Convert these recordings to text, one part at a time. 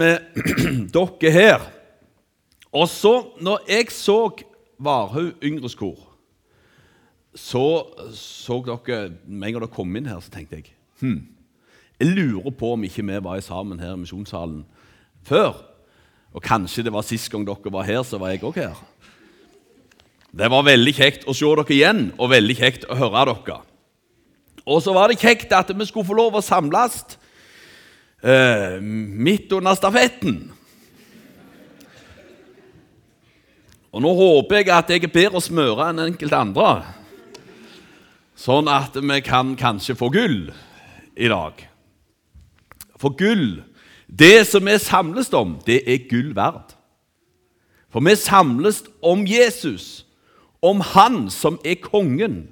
med dere her. Og så, når jeg så Varhaug yngres kor, så så dere Med en gang dere kom inn her, så tenkte jeg hm, jeg lurer på om ikke vi var sammen her i misjonssalen før. Og kanskje det var sist gang dere var her, så var jeg òg her. Det var veldig kjekt å se dere igjen, og veldig kjekt å høre dere. Og så var det kjekt at vi skulle få lov å samles eh, midt under stafetten. Og nå håper jeg at jeg er bedre å smøre enn enkelte andre, sånn at vi kan kanskje få gull i dag. For gull, det som vi samles om, det er gull verd. For vi samles om Jesus, om Han som er kongen.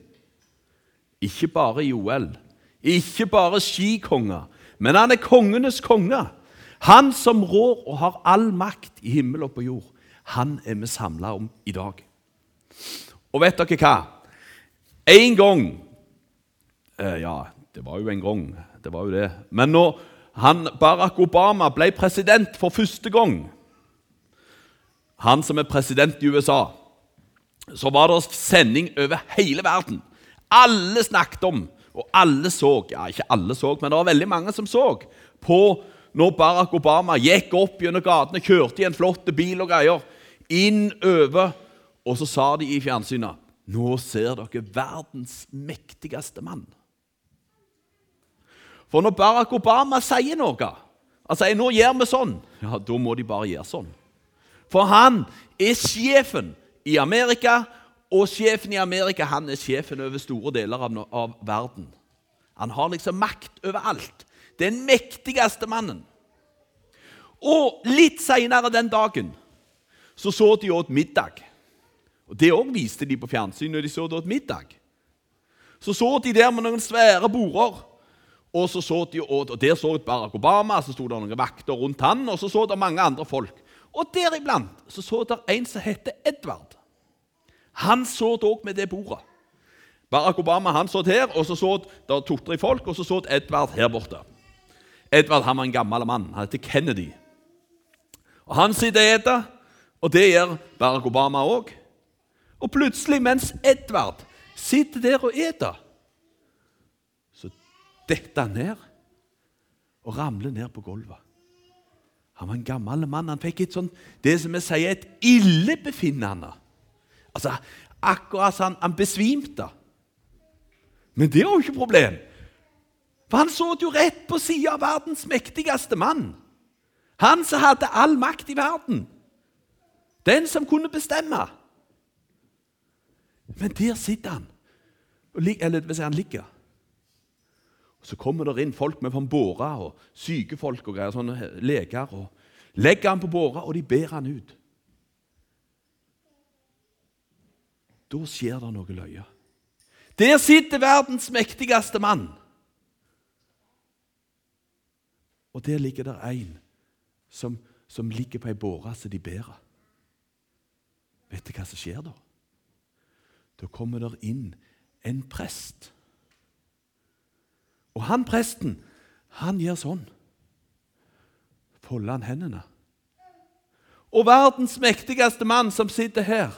Ikke bare Joel, ikke bare skikonger, men han er kongenes konge. Han som rår og har all makt i himmel og på jord. Han er vi samla om i dag. Og vet dere hva? En gang eh, Ja, det var jo en gang, det var jo det. Men når han, Barack Obama ble president for første gang, han som er president i USA, så var det sending over hele verden. Alle snakket om, og alle så Ja, ikke alle så, men det var veldig mange som så på når Barack Obama gikk opp gjennom gatene, kjørte i en flott bil og greier, inn over, og så sa de i fjernsynet Nå ser dere verdens mektigste mann. For når Barack Obama sier noe, han sier 'nå gjør vi sånn', ja, da må de bare gjøre sånn. For han er sjefen i Amerika, og sjefen i Amerika han er sjefen over store deler av, av verden. Han har liksom makt over alt. Den mektigste mannen. Og litt seinere den dagen så så de åt middag. Og Det òg viste de på fjernsyn når de så det åt middag. Så så de der med noen svære border. Og så så de åt, og der så Barack Obama, så sto det noen vakter rundt han, og så så det mange andre folk. Og deriblant så så det en som heter Edvard. Han så òg med det bordet. Barack Obama han så her, og så så det to-tre folk, og så så Edvard her borte. Edvard han var en gammel mann. Han heter Kennedy. Og Han sitter og spiser, og det gjør Barack Obama òg. Og plutselig, mens Edvard sitter der og spiser, så detter han ned og ramler ned på gulvet. Han var en gammel mann. Han fikk et sånt, det som vi sier, et illebefinnende. Altså, Akkurat som han, besvimte. Men det var jo ikke problem. For han så jo rett på sida av verdens mektigste mann. Han som hadde all makt i verden. Den som kunne bestemme. Men der sitter han. Eller hvis han ligger. Og Så kommer det inn folk med van båre og sykefolk og greier, sånne leger. og Legger han på båra, og de ber han ut. Da skjer det noe løye. Der sitter verdens mektigste mann. Og der ligger det en som, som ligger på ei båre som de bærer. Vet du hva som skjer da? Da kommer det inn en prest. Og han presten, han gjør sånn. Folder han hendene. Og verdens mektigste mann som sitter her,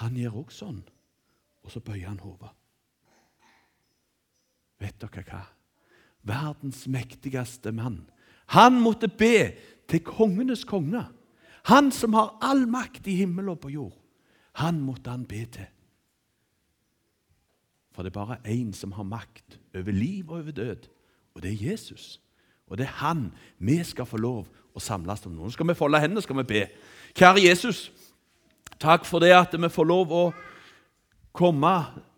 han gjør òg sånn. Og så bøyer han hodet. Vet dere hva? Verdens mektigste mann. Han måtte be til kongenes konge. Han som har all makt i himmel og på jord. Han måtte han be til. For det er bare én som har makt over liv og over død, og det er Jesus. Og det er han vi skal få lov å samles om. Nå skal vi folde hendene skal vi be. Kjære Jesus, takk for det at vi får lov å komme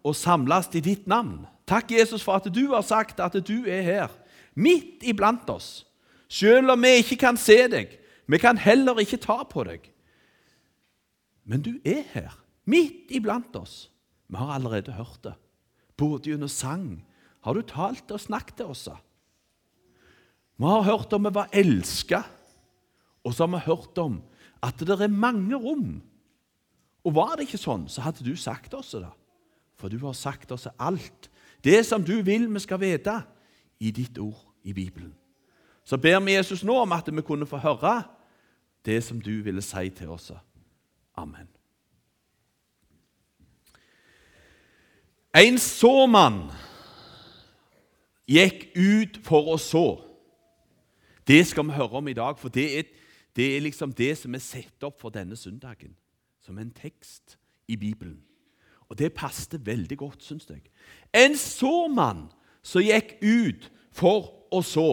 og samles i ditt navn. Takk, Jesus, for at du har sagt at du er her, midt iblant oss. Selv om vi ikke kan se deg, vi kan heller ikke ta på deg. Men du er her, midt iblant oss. Vi har allerede hørt det. Både gjennom sang har du talt og snakket til oss. Vi har hørt om vi var elska, og så har vi hørt om at det er mange rom. Og var det ikke sånn, så hadde du sagt oss det. For du har sagt oss alt. Det som du vil vi skal vite i ditt ord i Bibelen. Så ber vi Jesus nå om at vi kunne få høre det som du ville si til oss. Amen. En såmann gikk ut for å så. Det skal vi høre om i dag, for det er, det er liksom det som er satt opp for denne søndagen, som en tekst i Bibelen. Og det passet veldig godt, syns jeg. En såmann som gikk ut for å så.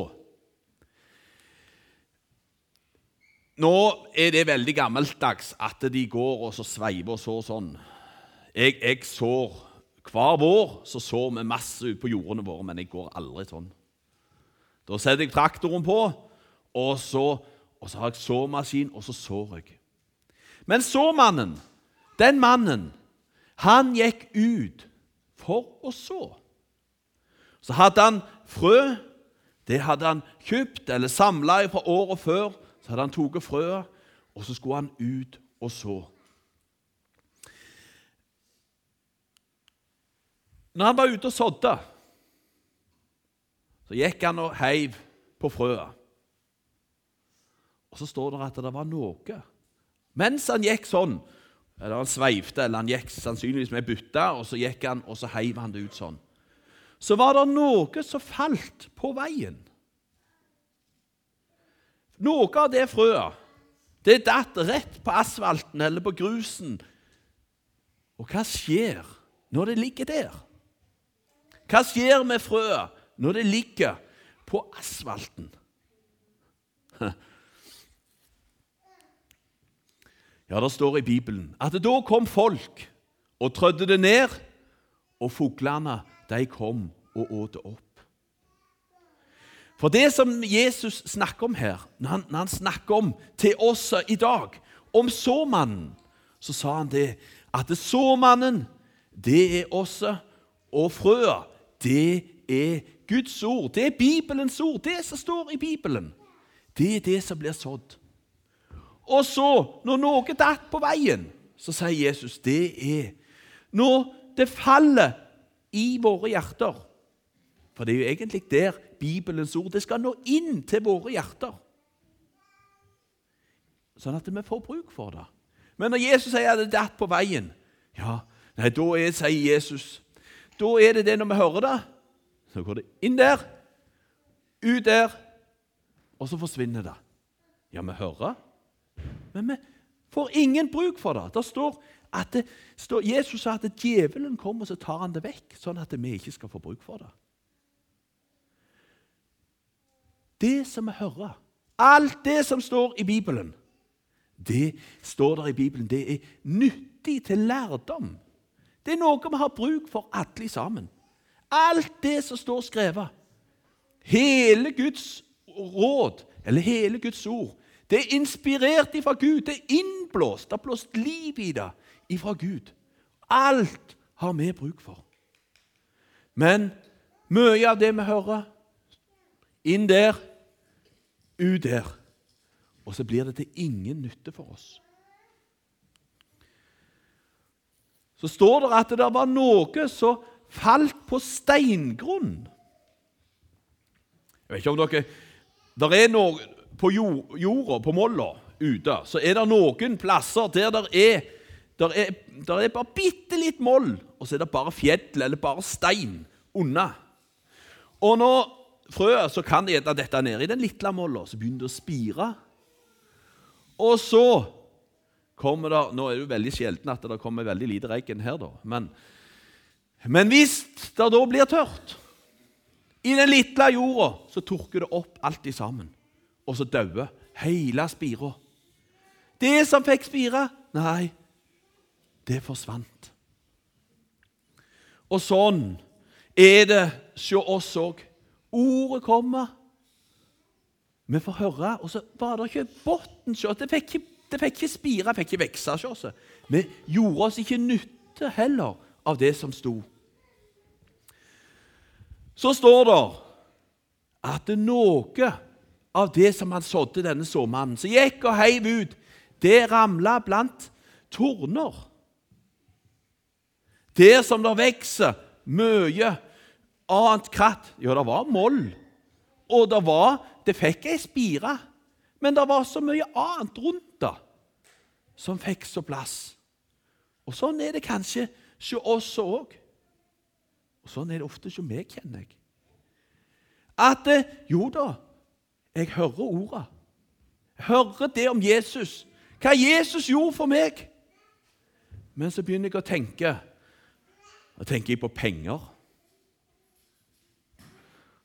Nå er det veldig gammeldags at de går og så sveiver og sår sånn. Jeg, jeg sår Hver vår så sår vi masse ut på jordene våre, men jeg går aldri sånn. Da setter jeg traktoren på, og så, og så har jeg såmaskin, og så sår jeg. Men såmannen, den mannen, han gikk ut for å så. Så hadde han frø. Det hadde han kjøpt eller samla fra året før. Så hadde han tatt frøet, og så skulle han ut og så. Når han var ute og sådde, så gikk han og heiv på frøet. Og så står det at det var noe. Mens han gikk sånn, eller han sveivte, eller han gikk sannsynligvis med bytte, og så gikk han, og så heiv han det ut sånn. Så var det noe som falt på veien. Noe av det frøet det datt rett på asfalten eller på grusen. Og hva skjer når det ligger der? Hva skjer med frøet når det ligger på asfalten? Ja, det står i Bibelen at da kom folk og trødde det ned, og fuglene de kom og åt det opp. For det som Jesus snakker om her, når han, når han snakker om til oss i dag, om såmannen, så sa han det at såmannen, det er oss, og frøa, det er Guds ord. Det er Bibelens ord, det som står i Bibelen. Det er det som blir sådd. Og så, når noe datt på veien, så sier Jesus det er når det faller i våre hjerter. For det er jo egentlig der Bibelens ord det skal nå inn til våre hjerter. Sånn at vi får bruk for det. Men når Jesus sier at det datt på veien, ja, nei, da er, sier Jesus Da er det det når vi hører det. Så går det inn der, ut der, og så forsvinner det. Ja, vi hører, men vi får ingen bruk for det. Det står at det står, Jesus sa at djevelen kommer så tar han det vekk, sånn at vi ikke skal få bruk for det. Det som vi hører, alt det som står i Bibelen, det står der i Bibelen, det er nyttig til lærdom. Det er noe vi har bruk for alle sammen. Alt det som står skrevet. Hele Guds råd, eller hele Guds ord, det er inspirert ifra Gud. Det er innblåst. Det er blåst liv i det ifra Gud. Alt har vi bruk for. Men mye av det vi hører, inn der, ut der. Og så blir det til ingen nytte for oss. Så står det at det var noe som falt på steingrunn. Jeg vet ikke om dere Der er noe på jorda, på molla ute, så er det noen plasser der det er der er, der er bare bitte litt moll, og så er det bare fjell eller bare stein unna. Og når frøet så kan de ete dette nede i den lille molla, så begynner det å spire. Og så kommer det Nå er det jo veldig sjelden at det kommer veldig lite regn her, da. Men, men hvis det da blir tørt i den lille jorda, så tørker det opp alt sammen. Og så dauer hele spira. Det som fikk spire, nei, det forsvant. Og sånn er det hos oss òg. Ordet kommer. Vi får høre, og så var det ikke bunn. Det fikk ikke, det fikk ikke spire, fikk ikke vokse hos oss. Vi gjorde oss ikke nytte heller av det som sto. Så står det at det noe av det som han sådde, denne såmannen, som gikk og heiv ut, det ramla blant torner. Der som det vokser mye annet kratt Ja, det var moll, og det var det fikk ei spire, men det var så mye annet rundt det som fikk så plass. Og sånn er det kanskje hos oss òg. Og sånn er det ofte hos meg, kjenner jeg. At eh, jo da, jeg hører orda. Hører det om Jesus. Hva Jesus gjorde for meg. Men så begynner jeg å tenke. Da tenker jeg på penger.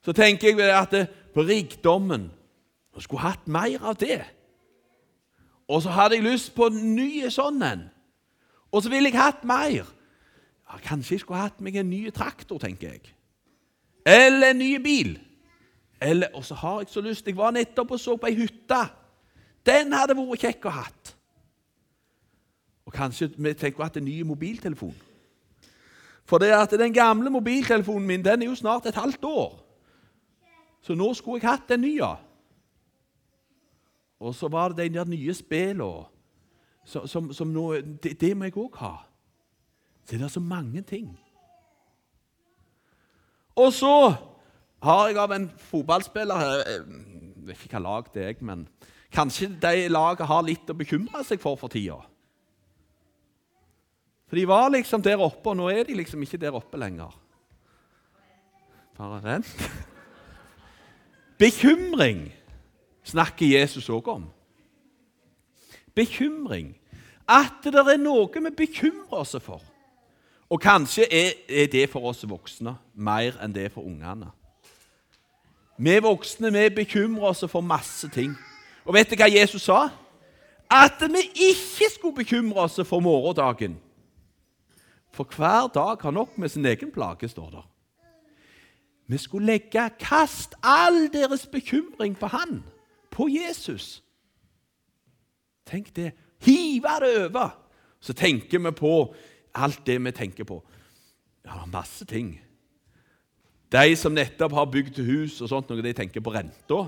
Så tenker jeg at det, på rikdommen Jeg skulle hatt mer av det. Og så hadde jeg lyst på en ny sånn en. Og så ville jeg hatt mer. Ja, kanskje jeg skulle hatt meg en ny traktor, tenker jeg. Eller en ny bil. Eller, og så har jeg så lyst Jeg var nettopp og så på ei hytte. Den hadde vært kjekk å hatt. Og kanskje vi tenker at en ny mobiltelefon. For det at den gamle mobiltelefonen min den er jo snart et halvt år. Så nå skulle jeg hatt en ny. Og så var det de nye spillene. Som, som nå, det, det må jeg òg ha. Så det er så mange ting. Og så har jeg av en fotballspiller her Jeg vet ikke hvilket lag det er, men kanskje de laget har litt å bekymre seg for for tida. For de var liksom der oppe, og nå er de liksom ikke der oppe lenger. Bare rent. Bekymring snakker Jesus òg om. Bekymring. At det er noe vi bekymrer oss for. Og kanskje er, er det for oss voksne mer enn det for ungene. Vi voksne vi bekymrer oss for masse ting. Og vet du hva Jesus sa? At vi ikke skulle bekymre oss for morgendagen. For hver dag har nok med sin egen plage, står det. Vi skulle legge kast all deres bekymring på han, på Jesus. Tenk det. Hive det over. Så tenker vi på alt det vi tenker på. Ja, masse ting. De som nettopp har bygd hus, og sånt, noe de tenker på renta.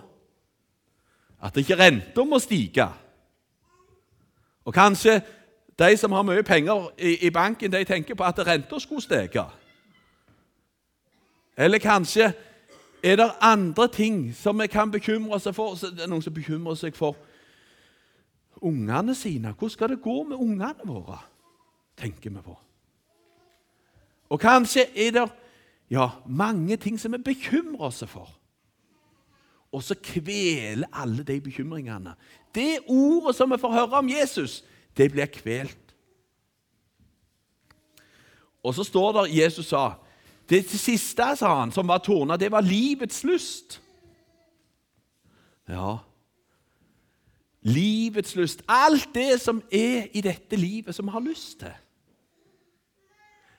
At ikke renta må stige. Og kanskje de som har mye penger i, i banken, de tenker på at renta skulle stige. Eller kanskje er det andre ting som vi kan bekymre oss for. Det er Noen som bekymrer seg for ungene sine. Hvordan skal det gå med ungene våre? tenker vi på. Og kanskje er det ja, mange ting som vi bekymrer oss for. Og så kveler alle de bekymringene. Det ordet som vi får høre om Jesus, det blir kvelt. Og så står det Jesus sa Det siste sa han, som var torna, det var livets lyst. Ja, livets lyst. Alt det som er i dette livet som vi har lyst til.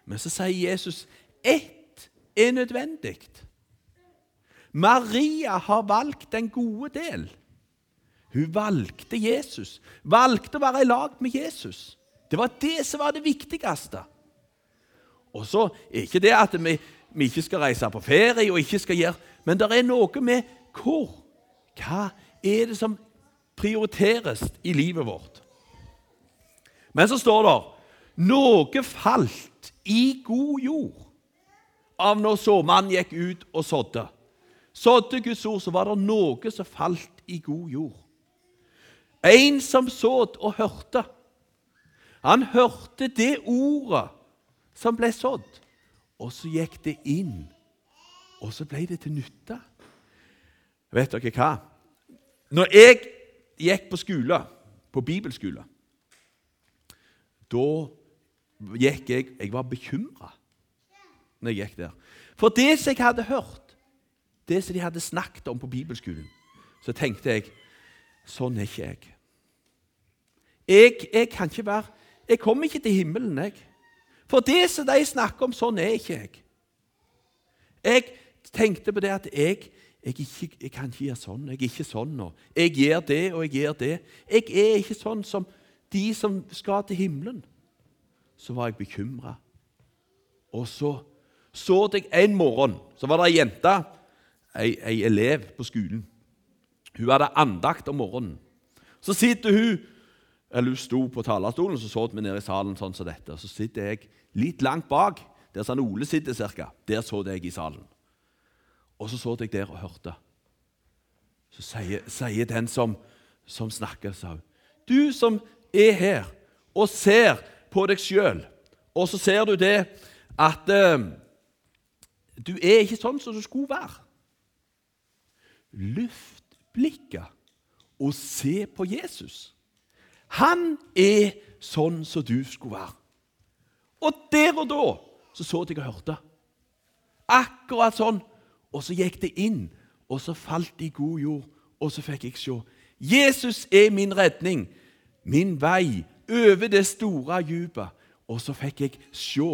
Men så sier Jesus ett er nødvendig. Maria har valgt den gode del. Hun valgte Jesus, valgte å være i lag med Jesus. Det var det som var det viktigste. Og så er ikke det at vi, vi ikke skal reise på ferie og ikke skal gjøre Men det er noe med hvor. Hva er det som prioriteres i livet vårt? Men så står det noe falt i god jord av når såmannen gikk ut og sådde. Sådde Guds ord, så var det noe som falt i god jord. En som sådd og hørte. Han hørte det ordet som ble sådd, og så gikk det inn. Og så ble det til nytte. Vet dere hva? Når jeg gikk på skole, på bibelskole, da gikk jeg Jeg var bekymra når jeg gikk der. For det som jeg hadde hørt, det som de hadde snakket om på bibelskolen, så tenkte jeg Sånn er ikke jeg. Jeg, jeg kan ikke være Jeg kommer ikke til himmelen, jeg. For det som de snakker om, sånn er ikke jeg. Jeg tenkte på det at jeg, jeg, ikke, jeg kan ikke gjøre sånn. Jeg er ikke sånn nå. Jeg gjør det, og jeg gjør det. Jeg er ikke sånn som de som skal til himmelen. Så var jeg bekymra. Og så så jeg en morgen så var det ei jente, ei, elev på skolen. Hun hadde andakt om morgenen. Så sitter hun eller Hun sto på talerstolen, så så vi ned i salen sånn som dette. Så sitter jeg litt langt bak, der Sann Ole sitter cirka. Der så jeg i salen. Og så så jeg der og hørte. Så sier, sier den som, som snakker, sa hun, du som er her og ser på deg sjøl, og så ser du det at eh, du er ikke sånn som du skulle være. Luft blikket og se på Jesus. Han er sånn som du skulle være. Og der og da så så jeg og hørte. Akkurat sånn. Og så gikk det inn, og så falt det i god jord, og så fikk jeg se. Jesus er min redning, min vei over det store dypet. Og så fikk jeg se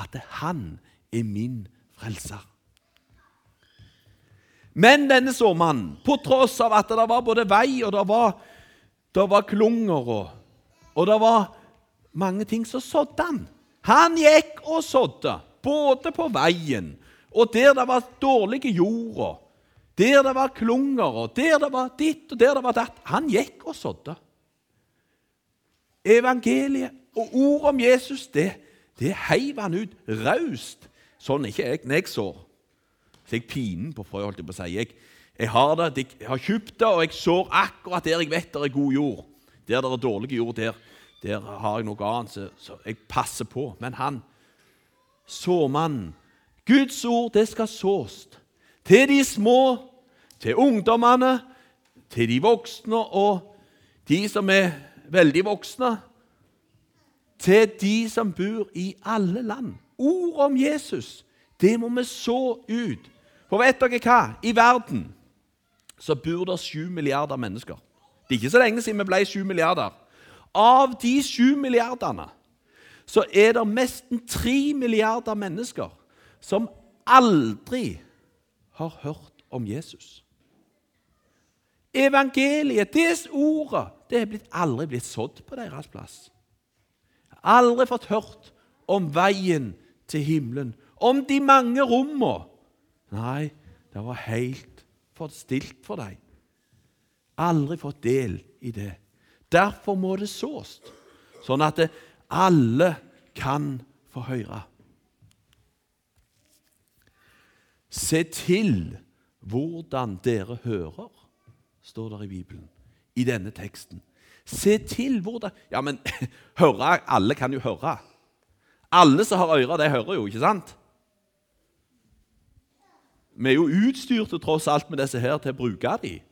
at han er min frelser. Men denne såmannen, på tross av at det var både vei og det var, det var klunger og, og det var mange ting, så sådde han. Han gikk og sådde, både på veien og der det var dårlige jorda, der det var klunger, og der det var ditt og der det var datt. Han gikk og sådde. Evangeliet og ordet om Jesus, det, det heiv han ut raust. Sånn er ikke jeg når jeg sår. Så jeg pinen på frø, holdt jeg på å si. Jeg, jeg, har det, jeg har kjøpt det, og jeg sår akkurat der jeg vet det er god jord. Der det er dårlig jord, der, der har jeg noe annet, så, så jeg passer på. Men han, såmannen Guds ord, det skal sås til de små, til ungdommene, til de voksne og de som er veldig voksne, til de som bor i alle land. Ord om Jesus, det må vi så ut. For vet dere hva? I verden så bor det sju milliarder mennesker. Det er ikke så lenge siden vi ble sju milliarder. Av de sju milliardene så er det nesten tre milliarder mennesker som aldri har hørt om Jesus. Evangeliet, det ordet, det blitt, aldri blitt sådd på deres plass. Aldri fått hørt om veien til himmelen, om de mange rommene. Nei, det var helt for stilt for dem. Aldri fått del i det. Derfor må det sås, sånn at alle kan få høre. Se til hvordan dere hører, står det i Bibelen, i denne teksten. Se til hvordan Ja, men høre Alle kan jo høre. Alle som har ører, det hører jo, ikke sant? Vi er jo utstyrte tross alt med disse her til å bruke dem.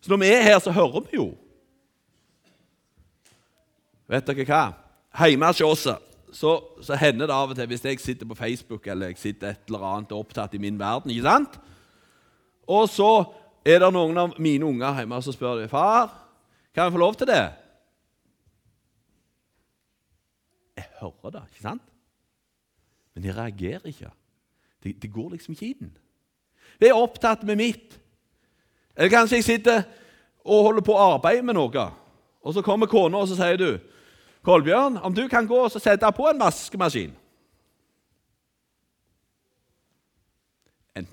Så når vi er her, så hører vi jo. Vet dere hva? Hjemme hos oss så, så, hender det av og til hvis jeg sitter på Facebook eller jeg sitter et eller annet opptatt i min verden ikke sant? Og så er det noen av mine unger hjemme som spør de, far, kan jeg få lov til det. Jeg hører det, ikke sant? Men de reagerer ikke. Det, de går liksom ikke inn. Jeg er opptatt med mitt. Eller kanskje jeg sitter og holder på å arbeide med noe, og så kommer kona og så sier du, 'Kolbjørn, om du kan gå og sette på en vaskemaskin'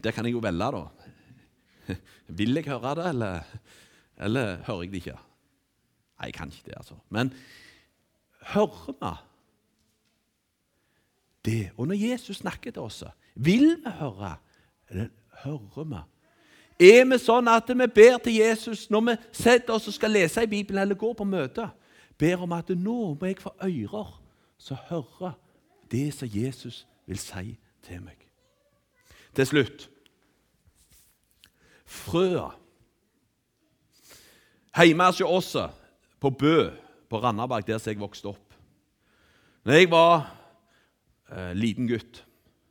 Det kan jeg jo velge, da. Vil jeg høre det, eller, eller hører jeg det ikke? Nei, jeg kan ikke det, altså. Men hører vi det? Og når Jesus snakker til oss, vil vi høre? Eller hører vi? Er vi sånn at vi ber til Jesus når vi setter oss og skal lese i Bibelen eller går på møte? Ber om at nå må jeg få ører som hører det som Jesus vil si til meg. Til slutt frøa. Hjemme hos oss på Bø på Randaberg, der jeg vokste opp Når jeg var eh, liten gutt,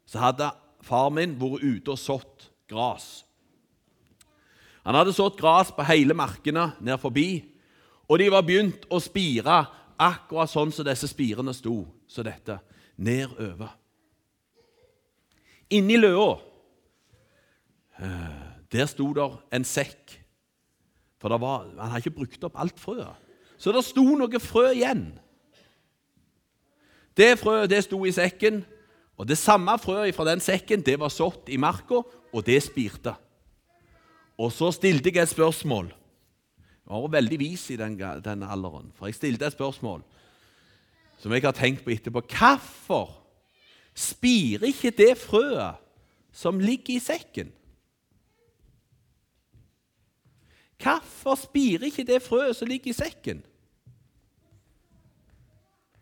så hadde far min vært ute og sådd gras. Han hadde sådd gras på hele markene ned forbi, og de var begynt å spire akkurat sånn som disse spirene sto, så dette, nedover. Inni løa eh, der sto der en sekk, for var, han hadde ikke brukt opp alt frøet. Så det sto noe frø igjen. Det frøet det sto i sekken, og det samme frøet fra den sekken det var sådd i marka, og det spirte. Og så stilte jeg et spørsmål. Jeg var veldig vis i den, den alderen, for jeg stilte et spørsmål som jeg har tenkt på etterpå. Hvorfor spirer ikke det frøet som ligger i sekken? Hvorfor spirer ikke det frøet som ligger i sekken?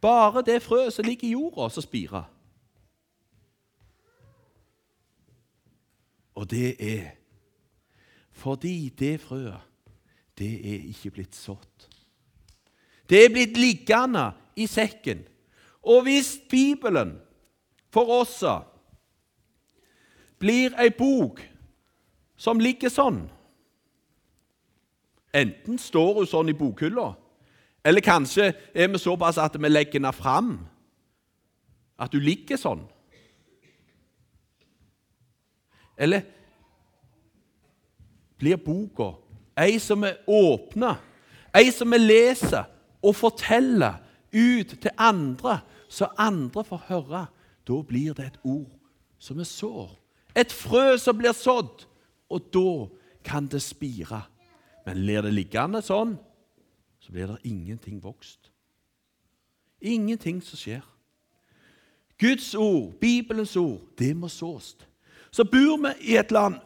Bare det frøet som ligger i jorda, som spirer. Og det er fordi det frøet, det er ikke blitt sådd. Det er blitt liggende i sekken. Og hvis Bibelen for oss blir ei bok som ligger sånn Enten står hun sånn i bokhylla, eller kanskje er vi såpass at vi legger henne fram, at hun ligger sånn. Eller blir boka ei som er åpna, ei som vi leser og forteller ut til andre, så andre får høre. Da blir det et ord som vi sår. Et frø som blir sådd, og da kan det spire. Men blir det liggende sånn, så blir det ingenting vokst. Ingenting som skjer. Guds ord, Bibelens ord, det må sås. Så bor vi i et land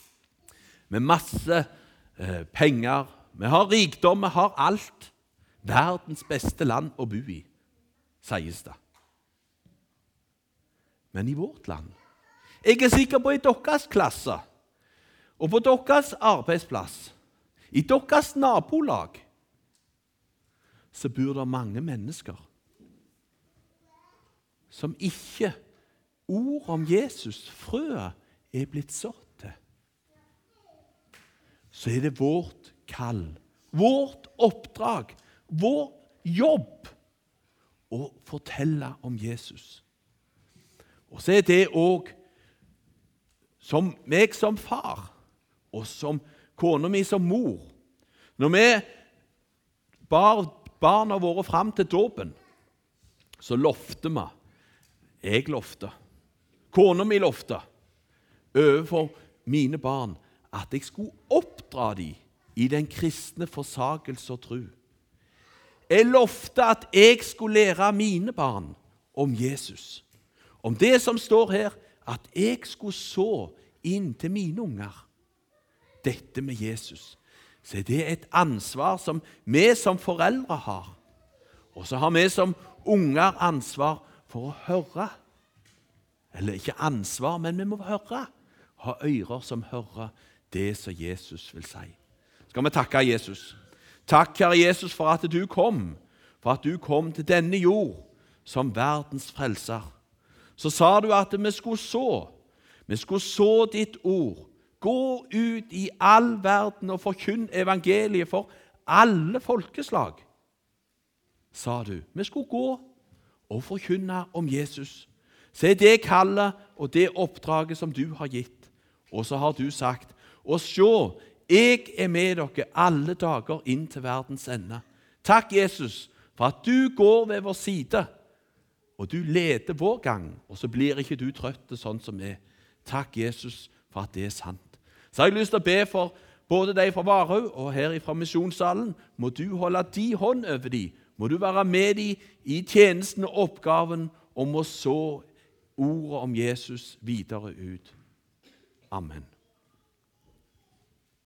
med masse eh, penger. Vi har rikdom, vi har alt. Verdens beste land å bo i, sies det. Men i vårt land Jeg er sikker på i deres klasse og på deres arbeidsplass, i deres nabolag, så bor det mange mennesker som ikke ord om Jesus, frøet, er blitt sådd til. Så er det vårt kall, vårt oppdrag, vår jobb å fortelle om Jesus. Og så er det òg som meg som far og som kona mi som mor. Når vi bar barna våre fram til dåpen, så lovte vi Jeg lovte. Kona mi lovte overfor mine barn at jeg skulle oppdra dem i den kristne forsakelse og tru. Jeg lovte at jeg skulle lære mine barn om Jesus. Om det som står her, at jeg skulle så inn til mine unger dette med Jesus, så er det et ansvar som vi som foreldre har. Og så har vi som unger ansvar for å høre. Eller ikke ansvar, men vi må høre. Ha ører som hører det som Jesus vil si. Skal vi takke Jesus? Takk, Herre Jesus, for at du kom, for at du kom til denne jord som verdens frelser. Så sa du at vi skulle så. Vi skulle så ditt ord Gå ut i all verden og forkynn evangeliet for alle folkeslag, sa du. Vi skulle gå og forkynne om Jesus. Se det kallet og det oppdraget som du har gitt. Og så har du sagt, og se, jeg er med dere alle dager inn til verdens ende. Takk, Jesus, for at du går ved vår side, og du leder vår gang, og så blir ikke du trøtt sånn som vi. Takk, Jesus, for at det er sant. Så har jeg lyst til å be for både de fra Varhaug og her fra misjonssalen. Må du holde de hånd over dem. Må du være med dem i tjenesten og oppgaven om å så ordet om Jesus videre ut. Amen.